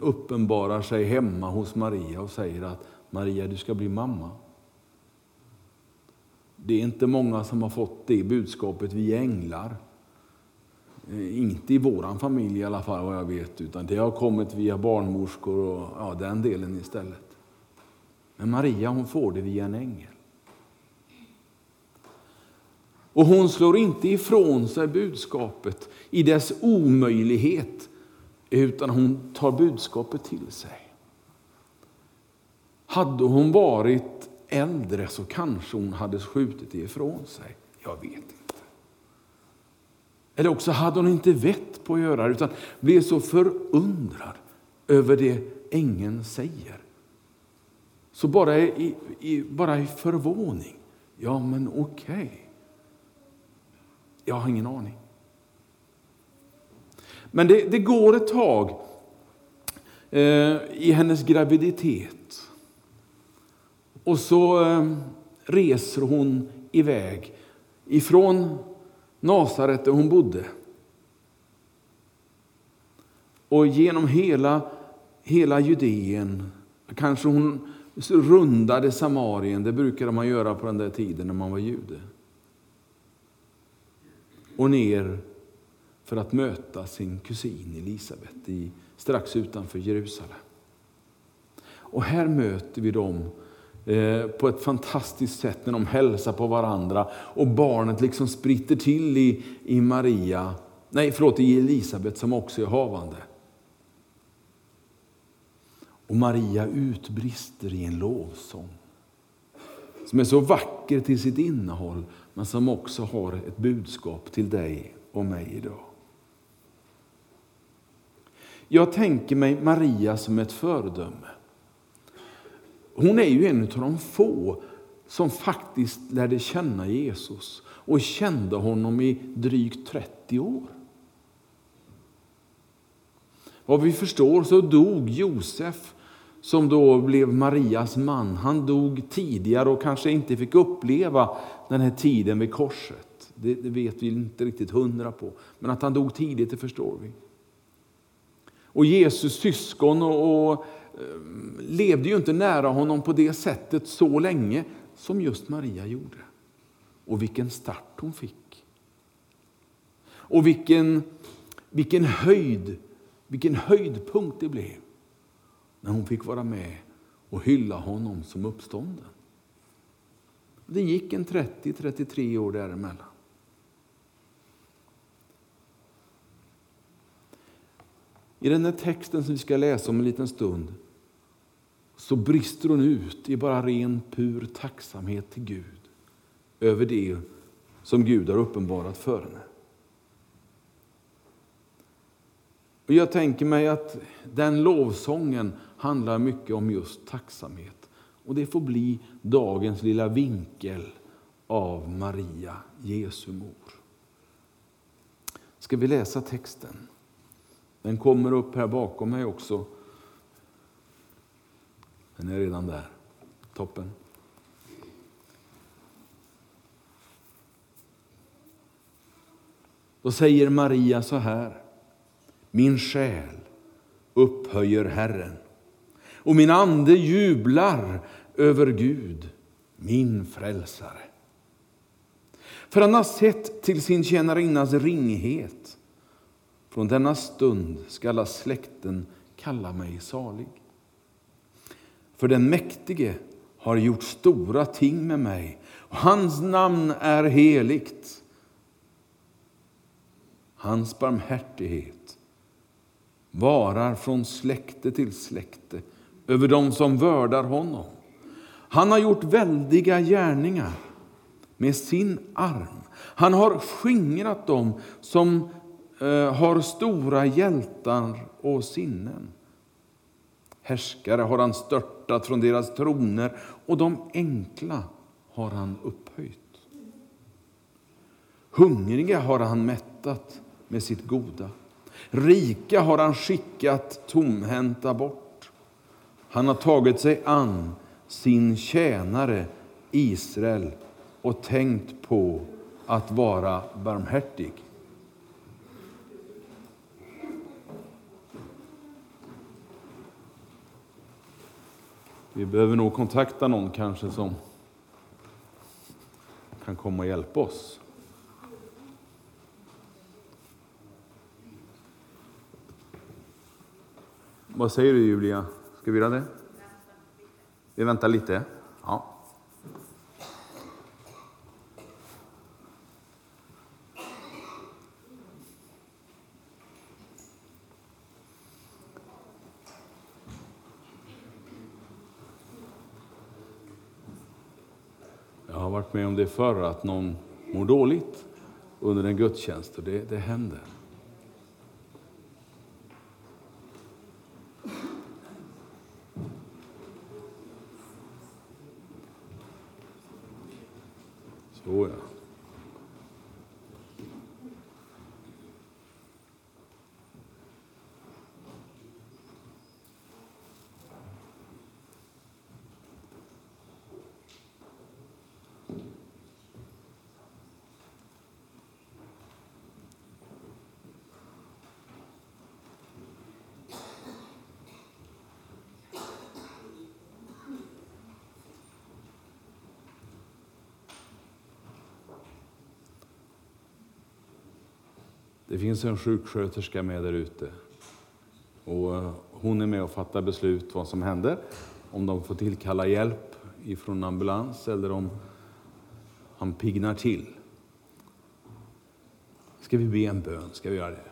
uppenbarar sig hemma hos Maria och säger att Maria, du ska bli mamma. Det är inte många som har fått det budskapet via änglar. Eh, inte i vår familj i alla fall vad jag vet, utan det har kommit via barnmorskor och ja, den delen istället. Men Maria hon får det via en ängel. Och hon slår inte ifrån sig budskapet i dess omöjlighet, utan hon tar budskapet till sig. Hade hon varit äldre så kanske hon hade skjutit det ifrån sig. Jag vet inte. Eller också hade hon inte vett på att göra det, utan blev så förundrad över det ängeln säger. Så bara i, i, bara i förvåning. Ja, men okej. Okay. Jag har ingen aning. Men det, det går ett tag eh, i hennes graviditet. Och så eh, reser hon iväg ifrån Nasaret där hon bodde. Och genom hela, hela Judeen, kanske hon rundade Samarien, det brukade man göra på den där tiden när man var jude. Och ner för att möta sin kusin Elisabet i, strax utanför Jerusalem. Och här möter vi dem Eh, på ett fantastiskt sätt när de hälsar på varandra och barnet liksom spritter till i, i Maria, nej förlåt i Elisabet som också är havande. Och Maria utbrister i en lovsång som är så vacker till sitt innehåll men som också har ett budskap till dig och mig idag. Jag tänker mig Maria som ett föredöme. Hon är ju en av de få som faktiskt lärde känna Jesus och kände honom i drygt 30 år. Vad vi förstår så dog Josef, som då blev Marias man. Han dog tidigare och kanske inte fick uppleva den här tiden vid korset. Det, vet vi inte riktigt hundra på. Men att han dog tidigt, det förstår vi. Och Jesus syskon och, och eh, levde ju inte nära honom på det sättet så länge som just Maria gjorde. Och vilken start hon fick. Och vilken, vilken höjd, vilken höjdpunkt det blev när hon fick vara med och hylla honom som uppstånden. Det gick en 30-33 år däremellan. I den här texten som vi ska läsa om en liten stund så brister hon ut i bara ren pur tacksamhet till Gud över det som Gud har uppenbarat för henne. Och jag tänker mig att den lovsången handlar mycket om just tacksamhet. Och det får bli dagens lilla vinkel av Maria, Jesu mor. Ska vi läsa texten? Den kommer upp här bakom mig också. Den är redan där. Toppen. Då säger Maria så här. Min själ upphöjer Herren och min ande jublar över Gud, min frälsare. För han har sett till sin tjänarinnas ringhet. Från denna stund skall alla släkten kalla mig salig. För den mäktige har gjort stora ting med mig, och hans namn är heligt. Hans barmhärtighet varar från släkte till släkte över dem som vördar honom. Han har gjort väldiga gärningar med sin arm. Han har skingrat dem som Eh, har stora hjältar och sinnen. Härskare har han störtat från deras troner och de enkla har han upphöjt. Hungriga har han mättat med sitt goda. Rika har han skickat tomhänta bort. Han har tagit sig an sin tjänare Israel och tänkt på att vara barmhärtig. Vi behöver nog kontakta någon kanske som kan komma och hjälpa oss. Vad säger du Julia? Ska vi göra det? Vi väntar lite. Ja. Jag har varit med om det förr, att någon mår dåligt under en gudstjänst. Och det, det händer. Så ja. Det finns en sjuksköterska med där ute. Och eh, hon är med och fattar beslut vad som händer. Om de får tillkalla hjälp ifrån ambulans eller om han pignar till. Ska vi be en bön? Ska vi göra det?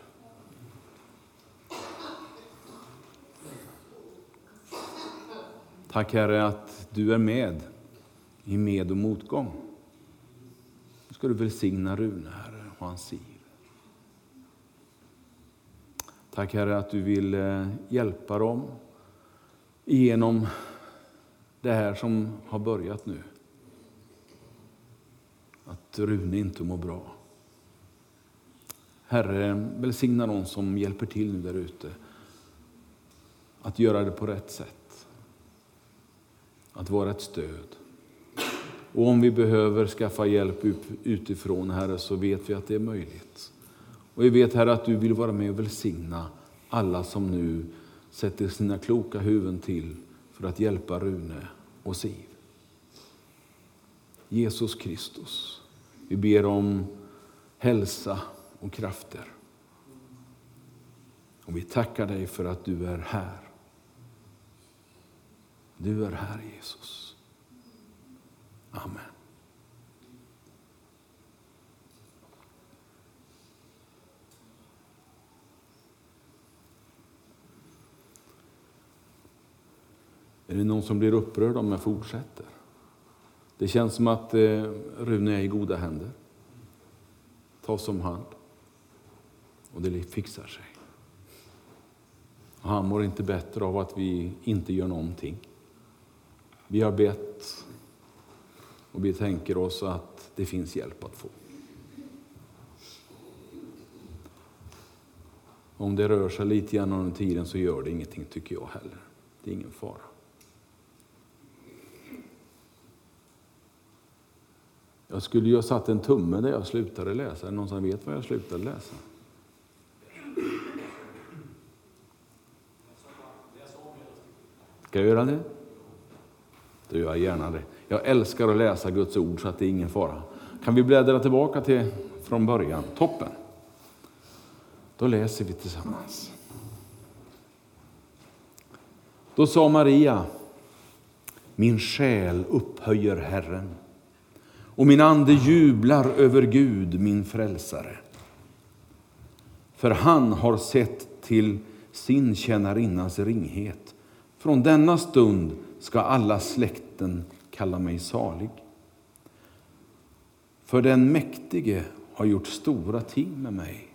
Tack Herre att du är med i med och motgång. Nu ska du välsigna Rune Herre och hans siv. Tack Herre att du vill eh, hjälpa dem igenom det här som har börjat nu. Att Rune inte mår bra. Herre, välsigna de som hjälper till nu där ute. Att göra det på rätt sätt. Att vara ett stöd. Och om vi behöver skaffa hjälp utifrån, Herre, så vet vi att det är möjligt. Och vi vet Herre att du vill vara med och välsigna alla som nu sätter sina kloka huvuden till för att hjälpa Rune och Siv. Jesus Kristus, vi ber om hälsa och krafter. Och vi tackar dig för att du är här. Du är här Jesus. Amen. Är det någon som blir upprörd om jag fortsätter? Det känns som att eh, Rune är i goda händer. Tas om hand. Och det fixar sig. Och han mår inte bättre av att vi inte gör någonting. Vi har bett och vi tänker oss att det finns hjälp att få. Om det rör sig lite grann under tiden så gör det ingenting tycker jag heller. Det är ingen fara. Jag skulle ju ha satt en tumme där jag slutade läsa. Är det någon som vet vad jag slutade läsa? Ska jag göra det? Då gör jag gärna det. Jag älskar att läsa Guds ord så att det är ingen fara. Kan vi bläddra tillbaka till från början? Toppen. Då läser vi tillsammans. Då sa Maria, min själ upphöjer Herren och min ande jublar över Gud, min frälsare. För han har sett till sin tjänarinnas ringhet. Från denna stund ska alla släkten kalla mig salig. För den mäktige har gjort stora ting med mig,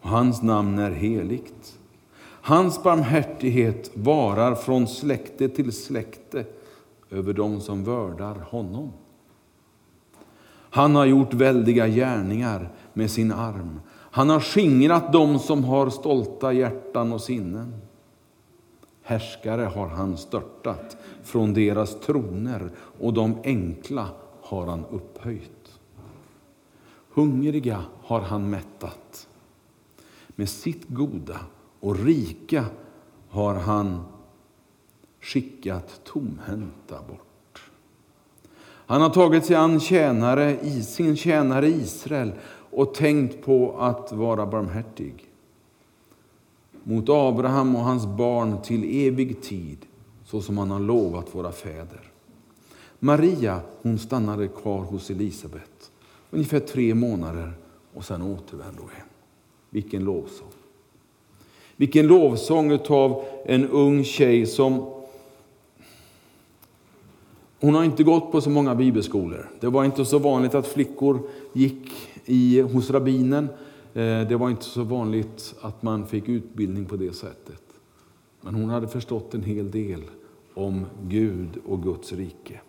och hans namn är heligt. Hans barmhärtighet varar från släkte till släkte över dem som vördar honom. Han har gjort väldiga gärningar med sin arm. Han har skingrat dem som har stolta hjärtan och sinnen. Härskare har han störtat från deras troner och de enkla har han upphöjt. Hungriga har han mättat med sitt goda och rika har han skickat tomhänta bort. Han har tagit sig an tjänare, sin tjänare Israel och tänkt på att vara barmhärtig mot Abraham och hans barn till evig tid, så som han har lovat våra fäder. Maria hon stannade kvar hos Elisabet ungefär tre månader och sen återvände hon hem. Vilken lovsång! Vilken lovsång av en ung tjej som hon har inte gått på så många bibelskolor. Det var inte så vanligt att flickor gick i, hos rabbinen. Eh, det var inte så vanligt att man fick utbildning på det sättet. Men hon hade förstått en hel del om Gud och Guds rike.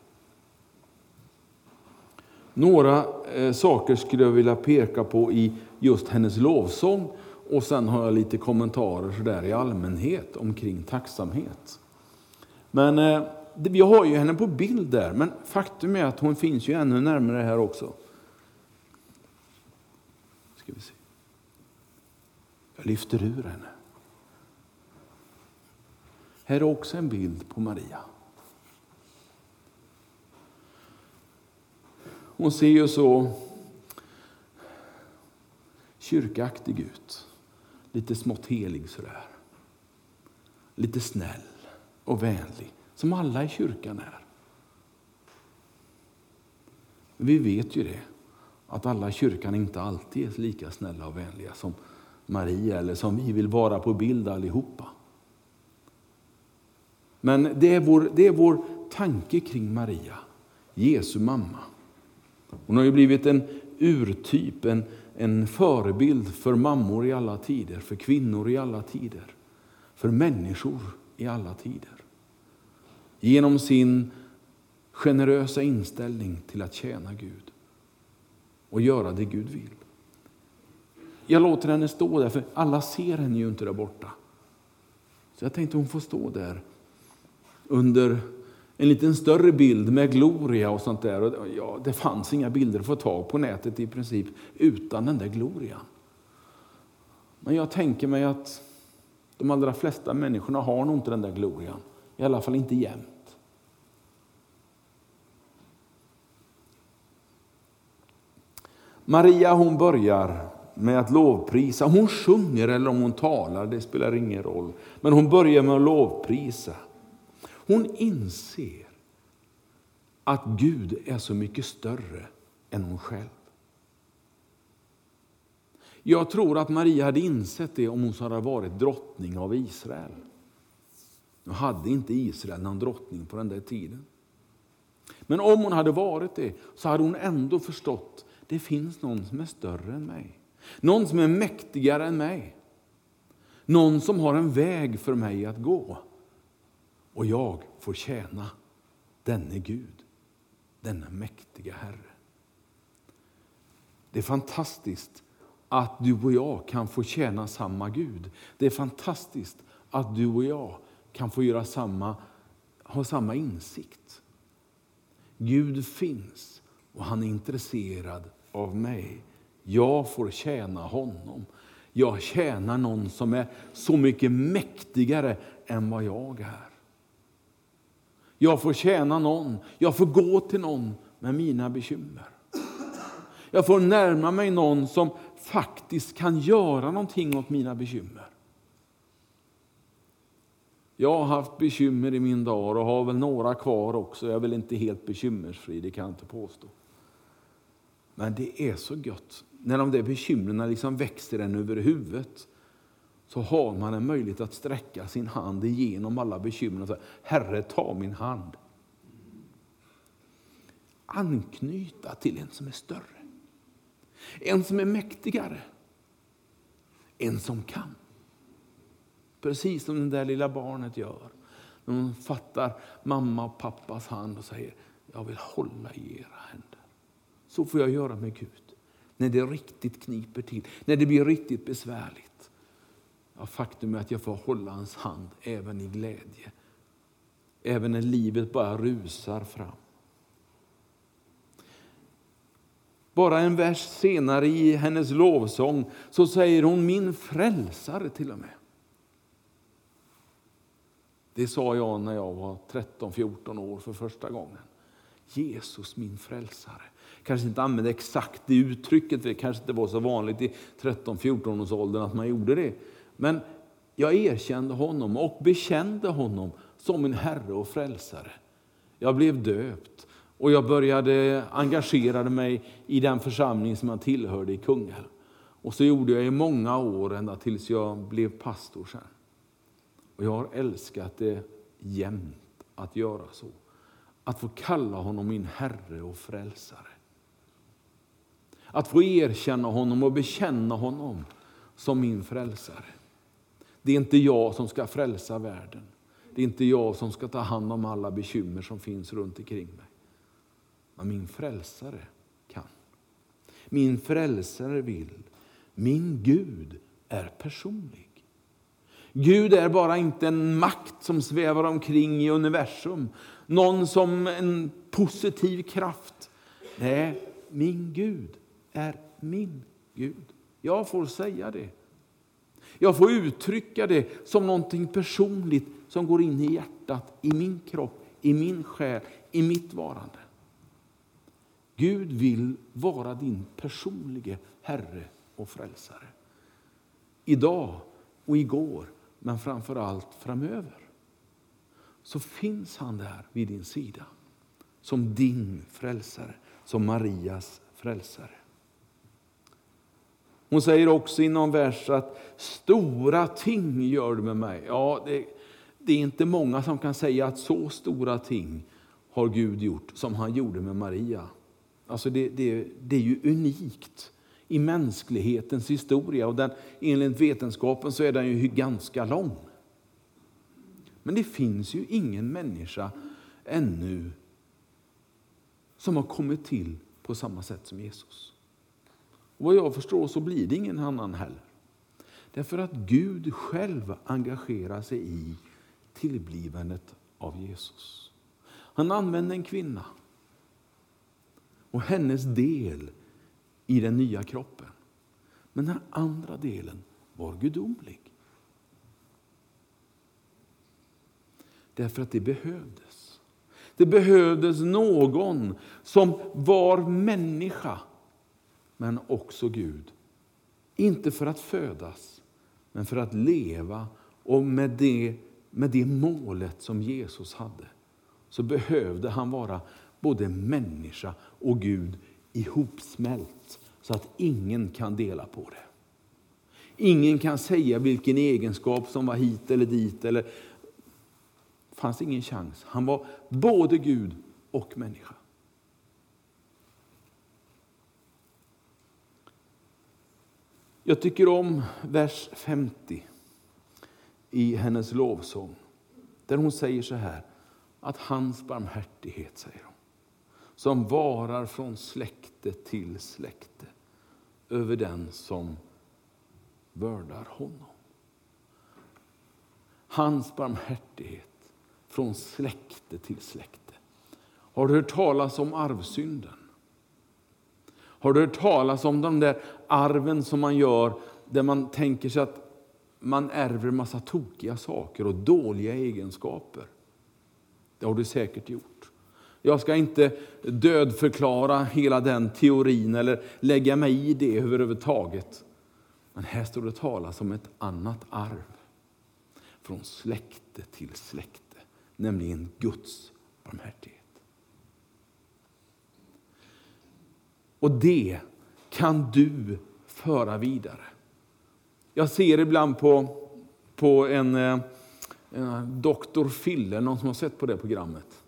Några eh, saker skulle jag vilja peka på i just hennes lovsång och sen har jag lite kommentarer så där i allmänhet omkring tacksamhet. Men eh, vi har ju henne på bild där, men faktum är att hon finns ju ännu närmare här också. Ska vi se. Jag lyfter ur henne. Här är också en bild på Maria. Hon ser ju så kyrkaktig ut. Lite smått helig sådär. Lite snäll och vänlig, som alla i kyrkan är. Vi vet ju det, att alla i kyrkan inte alltid är lika snälla och vänliga som Maria eller som vi vill vara på bild allihopa. Men det är vår, det är vår tanke kring Maria, Jesu mamma. Hon har ju blivit en urtyp, en, en förebild för mammor i alla tider, för kvinnor i alla tider, för människor i alla tider. Genom sin generösa inställning till att tjäna Gud och göra det Gud vill. Jag låter henne stå där, för alla ser henne ju inte där borta. Så jag tänkte hon får stå där under en liten större bild med Gloria och sånt där. Och ja, det fanns inga bilder att få tag på nätet i princip utan den där Glorian. Men jag tänker mig att de allra flesta människorna har nog inte den där Glorian. I alla fall inte jämt. Maria hon börjar med att lovprisa. Hon sjunger eller om hon talar, det spelar ingen roll. Men hon börjar med att lovprisa. Hon inser att Gud är så mycket större än hon själv. Jag tror att Maria hade insett det om hon hade varit drottning av Israel. Nu hade inte Israel någon drottning på den där tiden. Men om hon hade varit det så hade hon ändå förstått att det finns någon som är större än mig. Någon som är mäktigare än mig. Någon som har en väg för mig att gå och jag får tjäna denne Gud, denna mäktiga Herre. Det är fantastiskt att du och jag kan få tjäna samma Gud. Det är fantastiskt att du och jag kan få göra samma, ha samma insikt. Gud finns och han är intresserad av mig. Jag får tjäna honom. Jag tjänar någon som är så mycket mäktigare än vad jag är. Jag får tjäna någon, jag får gå till någon med mina bekymmer. Jag får närma mig någon som faktiskt kan göra någonting åt mina bekymmer. Jag har haft bekymmer i min dag och har väl några kvar också. Jag är väl inte helt bekymmersfri, det kan jag inte påstå. Men det är så gött när de där bekymren liksom växer en över huvudet så har man en möjlighet att sträcka sin hand igenom alla bekymmer och säga Herre, ta min hand. Anknyta till en som är större. En som är mäktigare. En som kan. Precis som det där lilla barnet gör. När hon fattar mamma och pappas hand och säger jag vill hålla i era händer. Så får jag göra med Gud. När det riktigt kniper till, när det blir riktigt besvärligt. Ja, faktum är att jag får hålla hans hand även i glädje. Även när livet bara rusar fram. Bara en vers senare i hennes lovsång så säger hon min frälsare till och med. Det sa jag när jag var 13-14 år för första gången. Jesus min frälsare. Kanske inte använde exakt det uttrycket, det kanske inte var så vanligt i 13-14 års åldern att man gjorde det. Men jag erkände honom och bekände honom som min Herre och Frälsare. Jag blev döpt och jag började engagera mig i den församling som jag tillhörde i Kungälv. Och så gjorde jag i många år, ända tills jag blev pastor sen. Och jag har älskat det jämt att göra så. Att få kalla honom min Herre och Frälsare. Att få erkänna honom och bekänna honom som min frälsare. Det är inte jag som ska frälsa världen. Det är inte jag som ska ta hand om alla bekymmer som finns runt omkring mig. Men min frälsare kan. Min frälsare vill. Min Gud är personlig. Gud är bara inte en makt som svävar omkring i universum. Någon som en positiv kraft. Nej, min Gud är min Gud. Jag får säga det. Jag får uttrycka det som någonting personligt som går in i hjärtat, i min kropp, i min själ, i mitt varande. Gud vill vara din personlige Herre och Frälsare. Idag och igår, men framför allt framöver. Så finns han där vid din sida. Som din frälsare, som Marias frälsare. Hon säger också i någon vers att stora ting gör du med mig. Ja, det, det, är inte många som kan säga att så stora ting har Gud gjort som han gjorde med Maria. Alltså det, det, det är ju unikt i mänsklighetens historia och den, enligt vetenskapen så är den ju ganska lång. Men det finns ju ingen människa ännu som har kommit till på samma sätt som Jesus. Och vad jag förstår så blir det ingen annan heller. Därför att Gud själv engagerar sig i tillblivandet av Jesus. Han använde en kvinna och hennes del i den nya kroppen. Men den andra delen var gudomlig. Därför att det behövdes. Det behövdes någon som var människa men också Gud. Inte för att födas, men för att leva och med det, med det målet som Jesus hade så behövde han vara både människa och Gud ihopsmält så att ingen kan dela på det. Ingen kan säga vilken egenskap som var hit eller dit. Eller... Det fanns ingen chans. Han var både Gud och människa. Jag tycker om vers 50 i hennes lovsång. Där hon säger så här, att hans barmhärtighet, säger hon, som varar från släkte till släkte över den som vördar honom. Hans barmhärtighet från släkte till släkte. Har du hört talas om arvsynden? Har du hört talas om de där arven som man gör där man tänker sig att man ärver massa tokiga saker och dåliga egenskaper? Det har du säkert gjort. Jag ska inte dödförklara hela den teorin eller lägga mig i det överhuvudtaget. Men här står det talas om ett annat arv. Från släkte till släkte, nämligen Guds barmhärtighet. Och det kan du föra vidare. Jag ser ibland på, på en, eh, en Doktor Fille, någon som har sett på det programmet.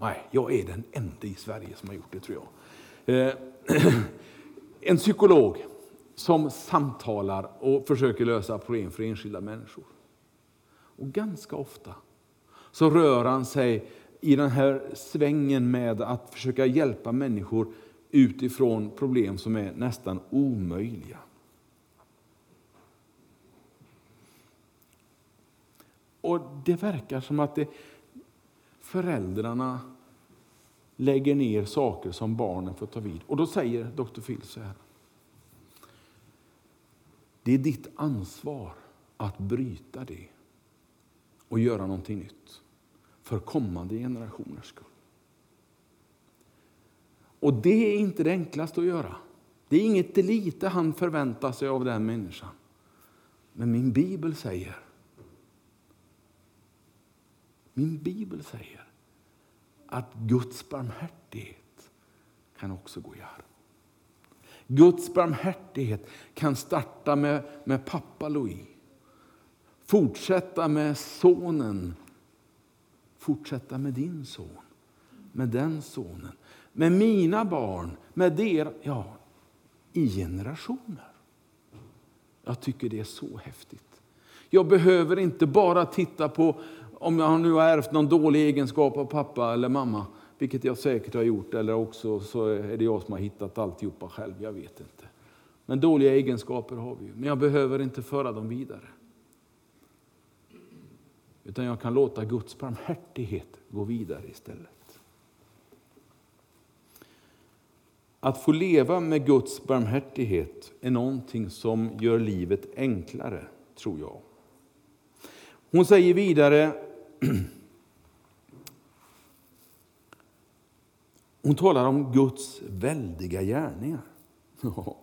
Nej, jag är den enda i Sverige som har gjort det tror jag. Eh, en psykolog som samtalar och försöker lösa problem för enskilda människor. Och ganska ofta så rör han sig i den här svängen med att försöka hjälpa människor utifrån problem som är nästan omöjliga. Och Det verkar som att det, föräldrarna lägger ner saker som barnen får ta vid. Och Då säger Dr. Phil så här. Det är ditt ansvar att bryta det. och göra någonting nytt för kommande generationers skull. Och det är inte det enklaste att göra. Det är inget lite han förväntar sig av den människan. Men min bibel säger min bibel säger att Guds barmhärtighet kan också gå i arv. Guds barmhärtighet kan starta med, med pappa Louis, fortsätta med sonen, fortsätta med din son, med den sonen, med mina barn, med deras, ja, i generationer. Jag tycker det är så häftigt. Jag behöver inte bara titta på om jag nu har ärvt någon dålig egenskap av pappa eller mamma, vilket jag säkert har gjort, eller också så är det jag som har hittat alltihopa själv, jag vet inte. Men dåliga egenskaper har vi men jag behöver inte föra dem vidare. Utan jag kan låta Guds barmhärtighet gå vidare istället. Att få leva med Guds barmhärtighet är någonting som gör livet enklare, tror jag. Hon säger vidare Hon talar om Guds väldiga gärningar. Ja,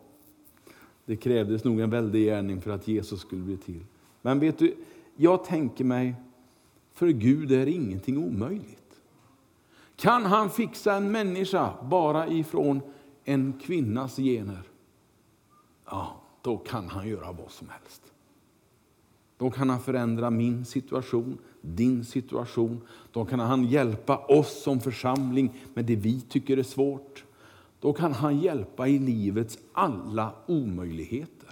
det krävdes nog en väldig gärning för att Jesus skulle bli till. Men vet du, jag tänker mig, för Gud är ingenting omöjligt. Kan han fixa en människa bara ifrån en kvinnas gener, ja, då kan han göra vad som helst. Då kan han förändra min situation, din situation. Då kan han hjälpa oss som församling med det vi tycker är svårt. Då kan han hjälpa i livets alla omöjligheter.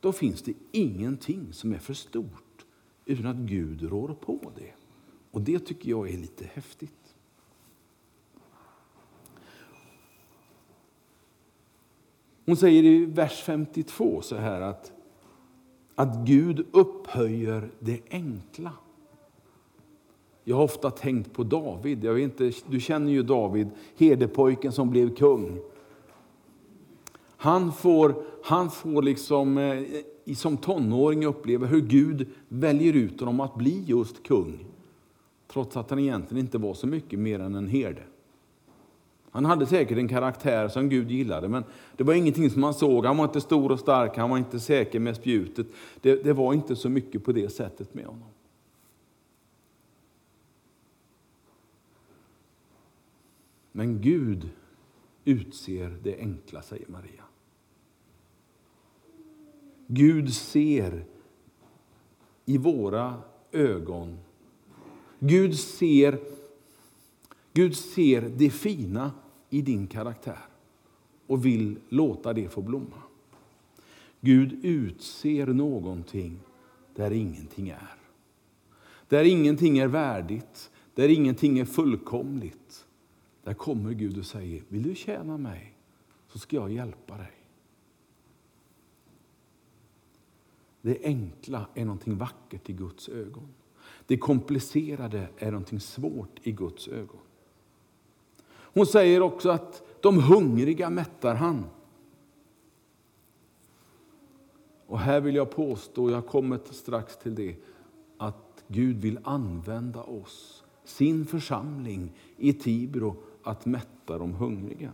Då finns det ingenting som är för stort utan att Gud rår på det. Och det tycker jag är lite häftigt. Hon säger i vers 52 så här att att Gud upphöjer det enkla. Jag har ofta tänkt på David. Jag vet inte, du känner ju David, herdepojken som blev kung. Han får, han får liksom, eh, som tonåring uppleva hur Gud väljer ut honom att bli just kung. Trots att han egentligen inte var så mycket mer än en herde. Han hade säkert en karaktär som Gud gillade, men det var ingenting som man såg. Han var inte stor och stark, han var inte säker med spjutet. Det, det var inte så mycket på det sättet med honom. Men Gud utser det enkla, säger Maria. Gud ser i våra ögon. Gud ser, Gud ser det fina i din karaktär och vill låta det få blomma. Gud utser någonting där ingenting är. Där ingenting är värdigt, där ingenting är fullkomligt. Där kommer Gud och säger, vill du tjäna mig så ska jag hjälpa dig. Det enkla är någonting vackert i Guds ögon. Det komplicerade är någonting svårt i Guds ögon. Hon säger också att de hungriga mättar han. Och här vill jag påstå, jag kommer strax till det, att Gud vill använda oss, sin församling i Tibro, att mätta de hungriga.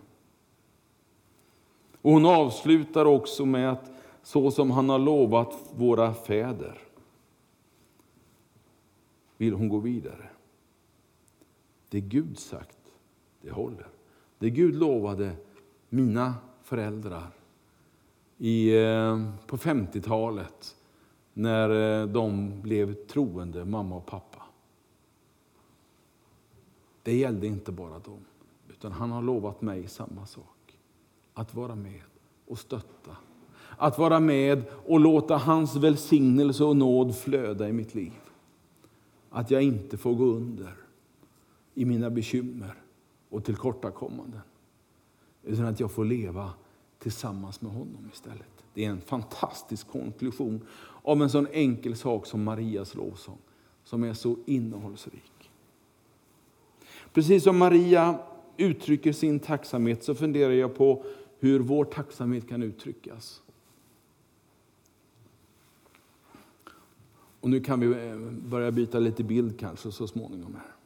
Och hon avslutar också med att så som han har lovat våra fäder vill hon gå vidare. Det Gud sagt det håller. Det Gud lovade mina föräldrar i, eh, på 50-talet när eh, de blev troende, mamma och pappa. Det gällde inte bara dem, utan han har lovat mig samma sak. Att vara med och stötta. Att vara med och låta hans välsignelse och nåd flöda i mitt liv. Att jag inte får gå under i mina bekymmer och tillkortakommanden. Utan att jag får leva tillsammans med honom istället. Det är en fantastisk konklusion av en sån enkel sak som Marias lovsång, som är så innehållsrik. Precis som Maria uttrycker sin tacksamhet så funderar jag på hur vår tacksamhet kan uttryckas. Och nu kan vi eh, börja byta lite bild kanske så småningom. här.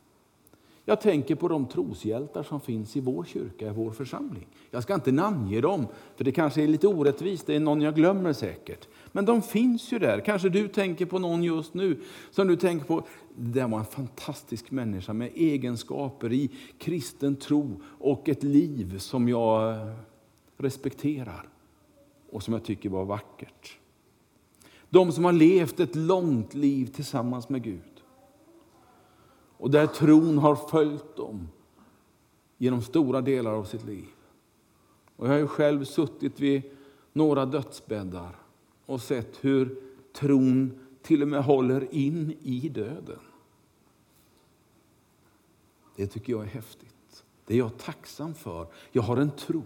Jag tänker på de troshjältar som finns i vår kyrka, i vår församling. Jag ska inte namnge dem, för det kanske är lite orättvist, det är någon jag glömmer säkert. Men de finns ju där. Kanske du tänker på någon just nu som du tänker på, det var en fantastisk människa med egenskaper i kristen tro och ett liv som jag eh, respekterar och som jag tycker var vackert. De som har levt ett långt liv tillsammans med Gud och där tron har följt dem genom stora delar av sitt liv. Och jag har ju själv suttit vid några dödsbäddar och sett hur tron till och med håller in i döden. Det tycker jag är häftigt. Det är jag tacksam för. Jag har en tro.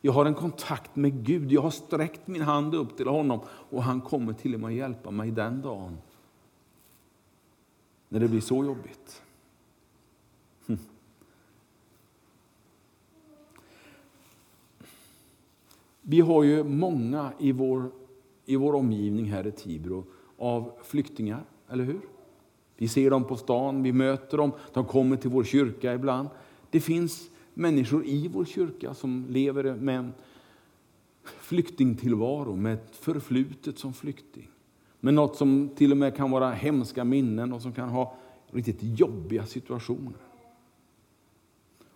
Jag har en kontakt med Gud. Jag har sträckt min hand upp till honom och han kommer till och med hjälpa mig den dagen. När det blir så jobbigt. Vi har ju många i vår, i vår omgivning här i Tibro av flyktingar, eller hur? Vi ser dem på stan, vi möter dem, de kommer till vår kyrka ibland. Det finns människor i vår kyrka som lever med en flyktingtillvaro, med ett förflutet som flykting. Med något som till och med kan vara hemska minnen och som kan ha riktigt jobbiga situationer.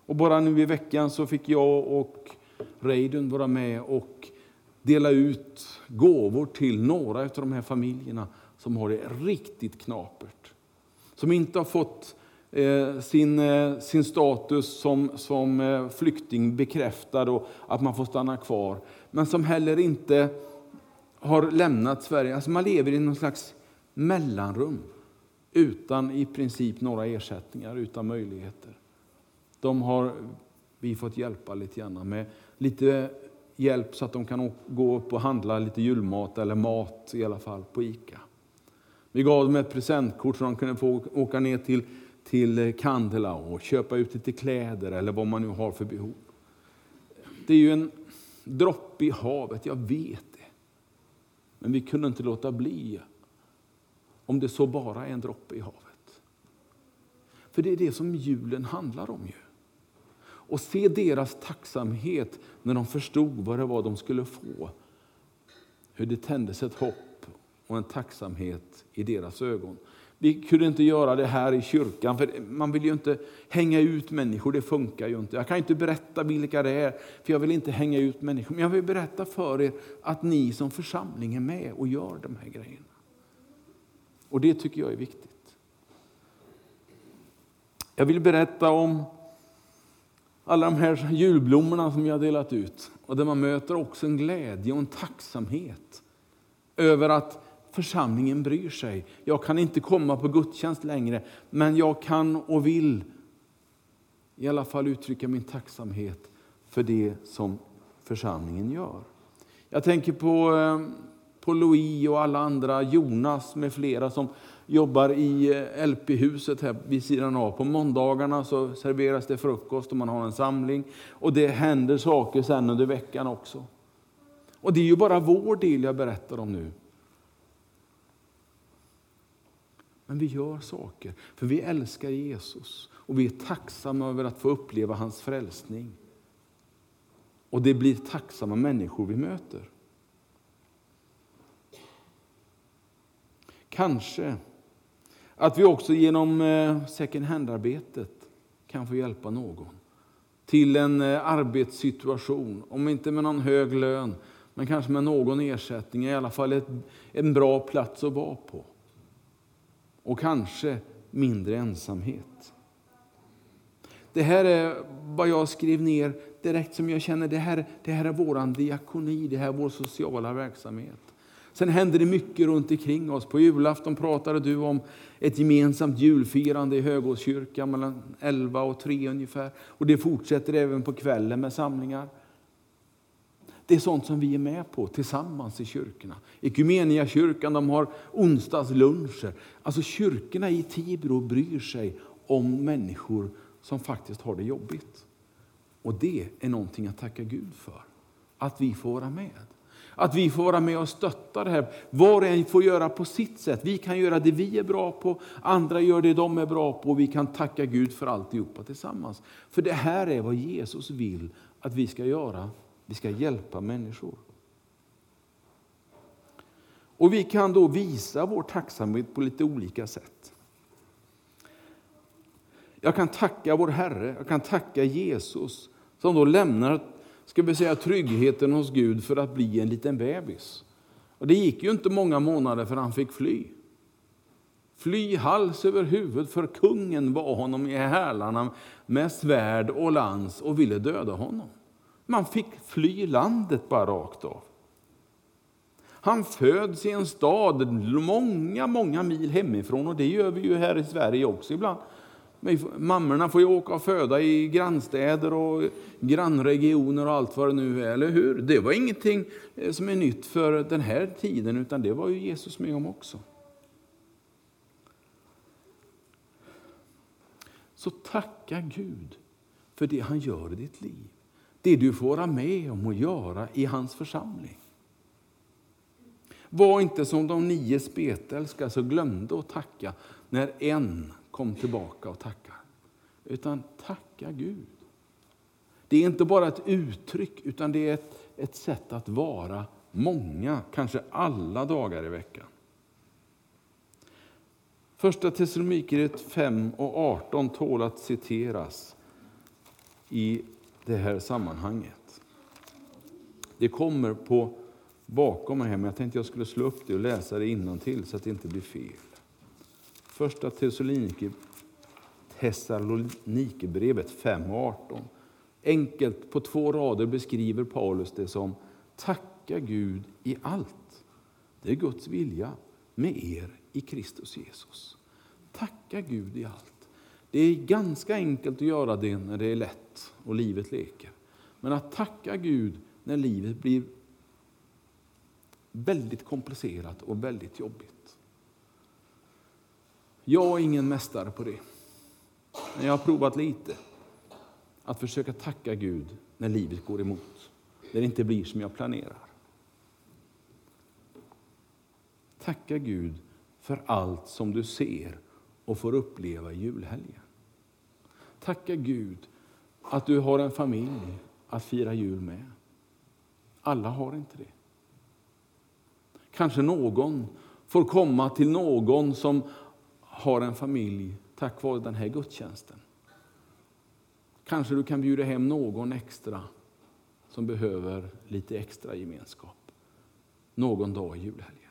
Och bara nu i veckan så fick jag och Reidun vara med och dela ut gåvor till några av de här familjerna som har det riktigt knapert. Som inte har fått eh, sin, eh, sin status som, som eh, flykting bekräftad och att man får stanna kvar. Men som heller inte har lämnat Sverige. Alltså man lever i någon slags mellanrum utan i princip några ersättningar, utan möjligheter. De har vi fått hjälpa lite grann med lite hjälp så att de kan gå upp och handla lite julmat eller mat i alla fall på ICA. Vi gav dem ett presentkort så de kunde få åka ner till, till Kandela och köpa ut lite kläder eller vad man nu har för behov. Det är ju en droppe i havet, jag vet det. Men vi kunde inte låta bli om det så bara är en droppe i havet. För det är det som julen handlar om ju och se deras tacksamhet när de förstod vad det var de skulle få. Hur det tändes ett hopp och en tacksamhet i deras ögon. Vi kunde inte göra det här i kyrkan, för man vill ju inte hänga ut människor. Det funkar ju inte. Jag kan inte berätta vilka det är, för jag vill inte hänga ut människor. Men jag vill berätta för er att ni som församling är med och gör de här grejerna. Och det tycker jag är viktigt. Jag vill berätta om alla de här julblommorna som jag delat ut. Och där man möter också en glädje och en tacksamhet över att församlingen bryr sig. Jag kan inte komma på gudstjänst längre, men jag kan och vill i alla fall uttrycka min tacksamhet för det som församlingen gör. Jag tänker på, eh, på Louis och alla andra, Jonas med flera som jobbar i eh, LP-huset här vid sidan av. På måndagarna så serveras det frukost och man har en samling. Och det händer saker sen under veckan också. Och det är ju bara vår del jag berättar om nu. Men vi gör saker, för vi älskar Jesus och vi är tacksamma över att få uppleva hans frälsning. Och det blir tacksamma människor vi möter. Kanske att vi också genom eh, second hand-arbetet kan få hjälpa någon till en eh, arbetssituation, om inte med någon hög lön, men kanske med någon ersättning, i alla fall ett, en bra plats att vara på. Och kanske mindre ensamhet. Det här är vad jag skrev ner direkt som jag känner, det här, det här är vår diakoni, det här är vår sociala verksamhet. Sen händer det mycket runt omkring oss. På julafton pratade du om ett gemensamt julfirande i Högårdskyrkan mellan 11 och 3 ungefär. Och det fortsätter även på kvällen med samlingar. Det är sånt som vi är med på tillsammans i kyrkorna. Ekumeniakyrkan de har onsdagsluncher. Alltså kyrkorna i Tibro bryr sig om människor som faktiskt har det jobbigt. Och det är någonting att tacka Gud för. Att vi får vara med. Att vi får vara med och stötta det här. Var och en får göra på sitt sätt. Vi kan göra det vi är bra på, andra gör det de är bra på och vi kan tacka Gud för alltihopa tillsammans. För det här är vad Jesus vill att vi ska göra. Vi ska hjälpa människor. Och vi kan då visa vår tacksamhet på lite olika sätt. Jag kan tacka vår Herre, jag kan tacka Jesus som då lämnar ska vi säga, tryggheten hos Gud för att bli en liten bebis. Och det gick ju inte många månader för han fick fly. Fly hals över huvud, för kungen var honom i hälarna med svärd och lans och ville döda honom. Man fick fly landet bara rakt av. Han föds i en stad många, många mil hemifrån och det gör vi ju här i Sverige också ibland. Mammorna får ju åka och föda i grannstäder och grannregioner och allt vad det nu är, eller hur? Det var ingenting eh, som är nytt för den här tiden, utan det var ju Jesus med om också. Så tacka Gud för det han gör i ditt liv. Det du får vara med om att göra i hans församling. Var inte som de nio spetälska som glömde att tacka när en kom tillbaka och tacka. Utan tacka Gud. Det är inte bara ett uttryck, utan det är ett, ett sätt att vara många, kanske alla dagar i veckan. Första Thessalonikerbrevet 5 och 18 tål att citeras i det här sammanhanget. Det kommer på bakom mig här, men jag tänkte jag skulle slå upp det och läsa det till så att det inte blir fel. Första Thessalonikerbrevet 5 och 18. Enkelt på två rader beskriver Paulus det som tacka Gud i allt. Det är Guds vilja med er i Kristus Jesus. Tacka Gud i allt. Det är ganska enkelt att göra det när det är lätt och livet leker. Men att tacka Gud när livet blir väldigt komplicerat och väldigt jobbigt. Jag är ingen mästare på det. Men jag har provat lite. Att försöka tacka Gud när livet går emot. När det inte blir som jag planerar. Tacka Gud för allt som du ser och får uppleva i julhelgen. Tacka Gud att du har en familj att fira jul med. Alla har inte det. Kanske någon får komma till någon som har en familj tack vare den här gudstjänsten. Kanske du kan bjuda hem någon extra som behöver lite extra gemenskap någon dag i julhelgen.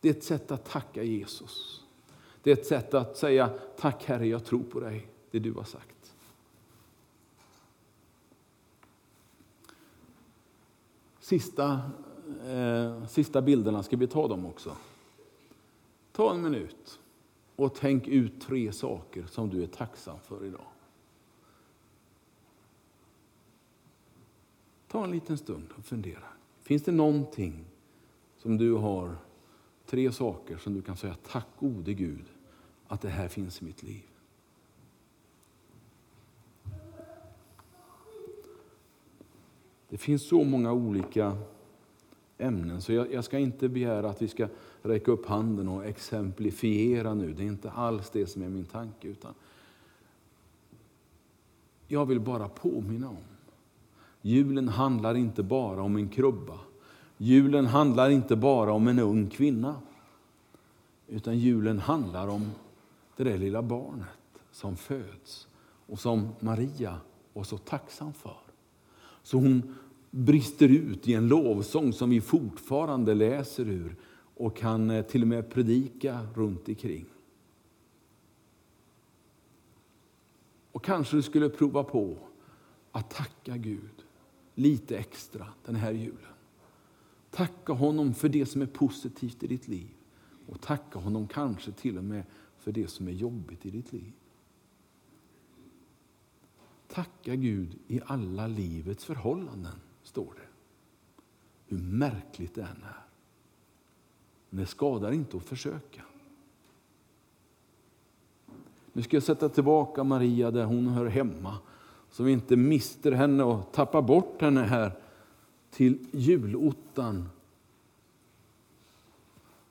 Det är ett sätt att tacka Jesus. Det är ett sätt att säga tack Herre, jag tror på dig, det du har sagt. Sista, eh, sista bilderna, ska vi ta dem också? Ta en minut och tänk ut tre saker som du är tacksam för idag. Ta en liten stund och fundera. Finns det någonting som du har, tre saker som du kan säga tack gode Gud att det här finns i mitt liv? Det finns så många olika ämnen. Så jag, jag, ska inte begära att vi ska räcka upp handen och exemplifiera nu. Det är inte alls det som är min tanke. utan Jag vill bara påminna om. Julen handlar inte bara om en krubba. Julen handlar inte bara om en ung kvinna. Utan julen handlar om det där lilla barnet som föds och som Maria var så tacksam för. Så hon brister ut i en lovsång som vi fortfarande läser ur och kan eh, till och med predika runt omkring. Och kanske du skulle prova på att tacka Gud lite extra den här julen. Tacka honom för det som är positivt i ditt liv och tacka honom kanske till och med för det som är jobbigt i ditt liv. Tacka Gud i alla livets förhållanden står det. Hur märkligt det än är. Men det skadar inte att försöka. Nu ska jag sätta tillbaka Maria där hon hör hemma, så vi inte mister henne och tappar bort henne här till julottan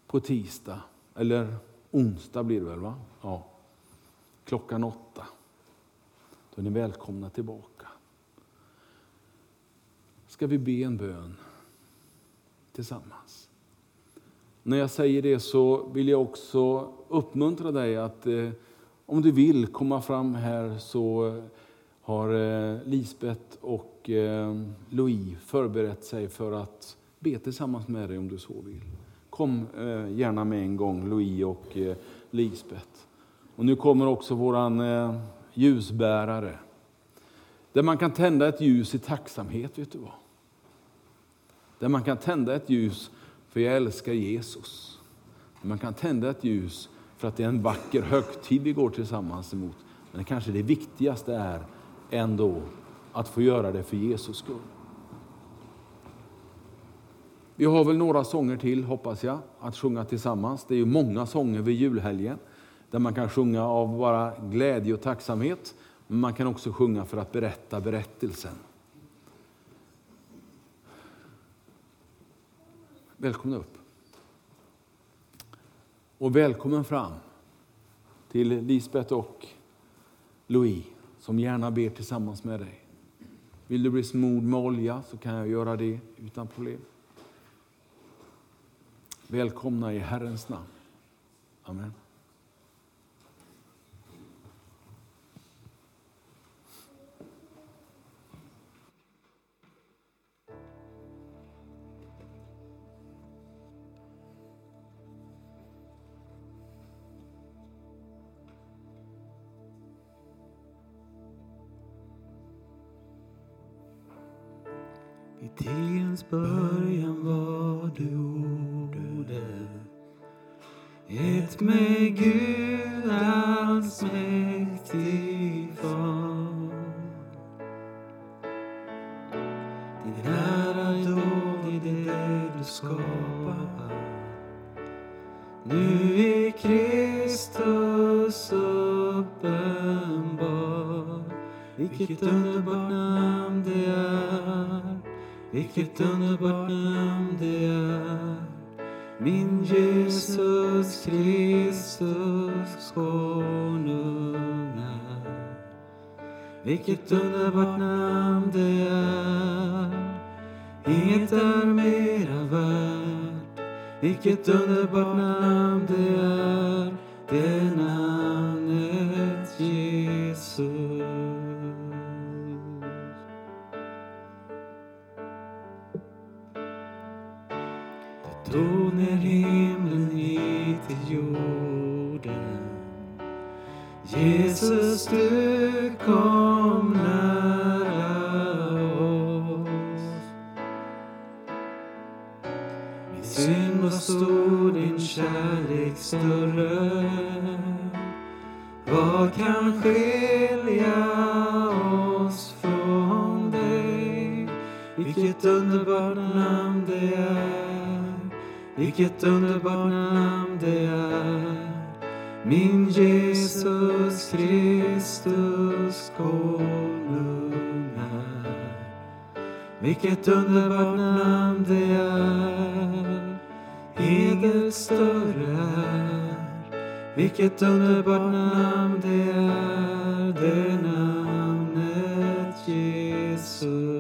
på tisdag, eller onsdag blir det väl? va? Ja. Klockan åtta. Då är ni välkomna tillbaka. Ska vi be en bön tillsammans? När jag säger det så vill jag också uppmuntra dig att eh, om du vill komma fram här så har eh, Lisbet och eh, Louis förberett sig för att be tillsammans med dig om du så vill. Kom eh, gärna med en gång, Louis och eh, Lisbet. Och nu kommer också våran eh, ljusbärare. Där man kan tända ett ljus i tacksamhet, vet du vad? Där man kan tända ett ljus för jag älskar Jesus. Där man kan tända ett ljus för att det är en vacker högtid vi går tillsammans emot. Men kanske det viktigaste är ändå att få göra det för Jesus skull. Vi har väl några sånger till, hoppas jag, att sjunga tillsammans. Det är ju många sånger vid julhelgen där man kan sjunga av bara glädje och tacksamhet. Men man kan också sjunga för att berätta berättelsen. Välkomna upp. Och välkommen fram till Lisbeth och Louis som gärna ber tillsammans med dig. Vill du bli smord med olja så kan jag göra det utan problem. Välkomna i Herrens namn. Amen. Tidens början var du ordet ett med Gud allsmäktig far. Din ära dåd i det du skapar Nu är Kristus uppenbar. Vilket underbart namn det är vilket underbart namn det är. Min Jesus Kristus konungar Vilket underbart namn det är. Inget är mera värt. Vilket underbart namn det är. Det namnet Jesus. Jesus, du kom nära oss. Min synd var stor, din kärlek större. Vad kan skilja oss från dig? Vilket underbart namn det är vilket underbart namn det är min Jesus Kristus konung är. Vilket underbart namn det är. Inget större är. Vilket underbart namn det är. Det namnet Jesus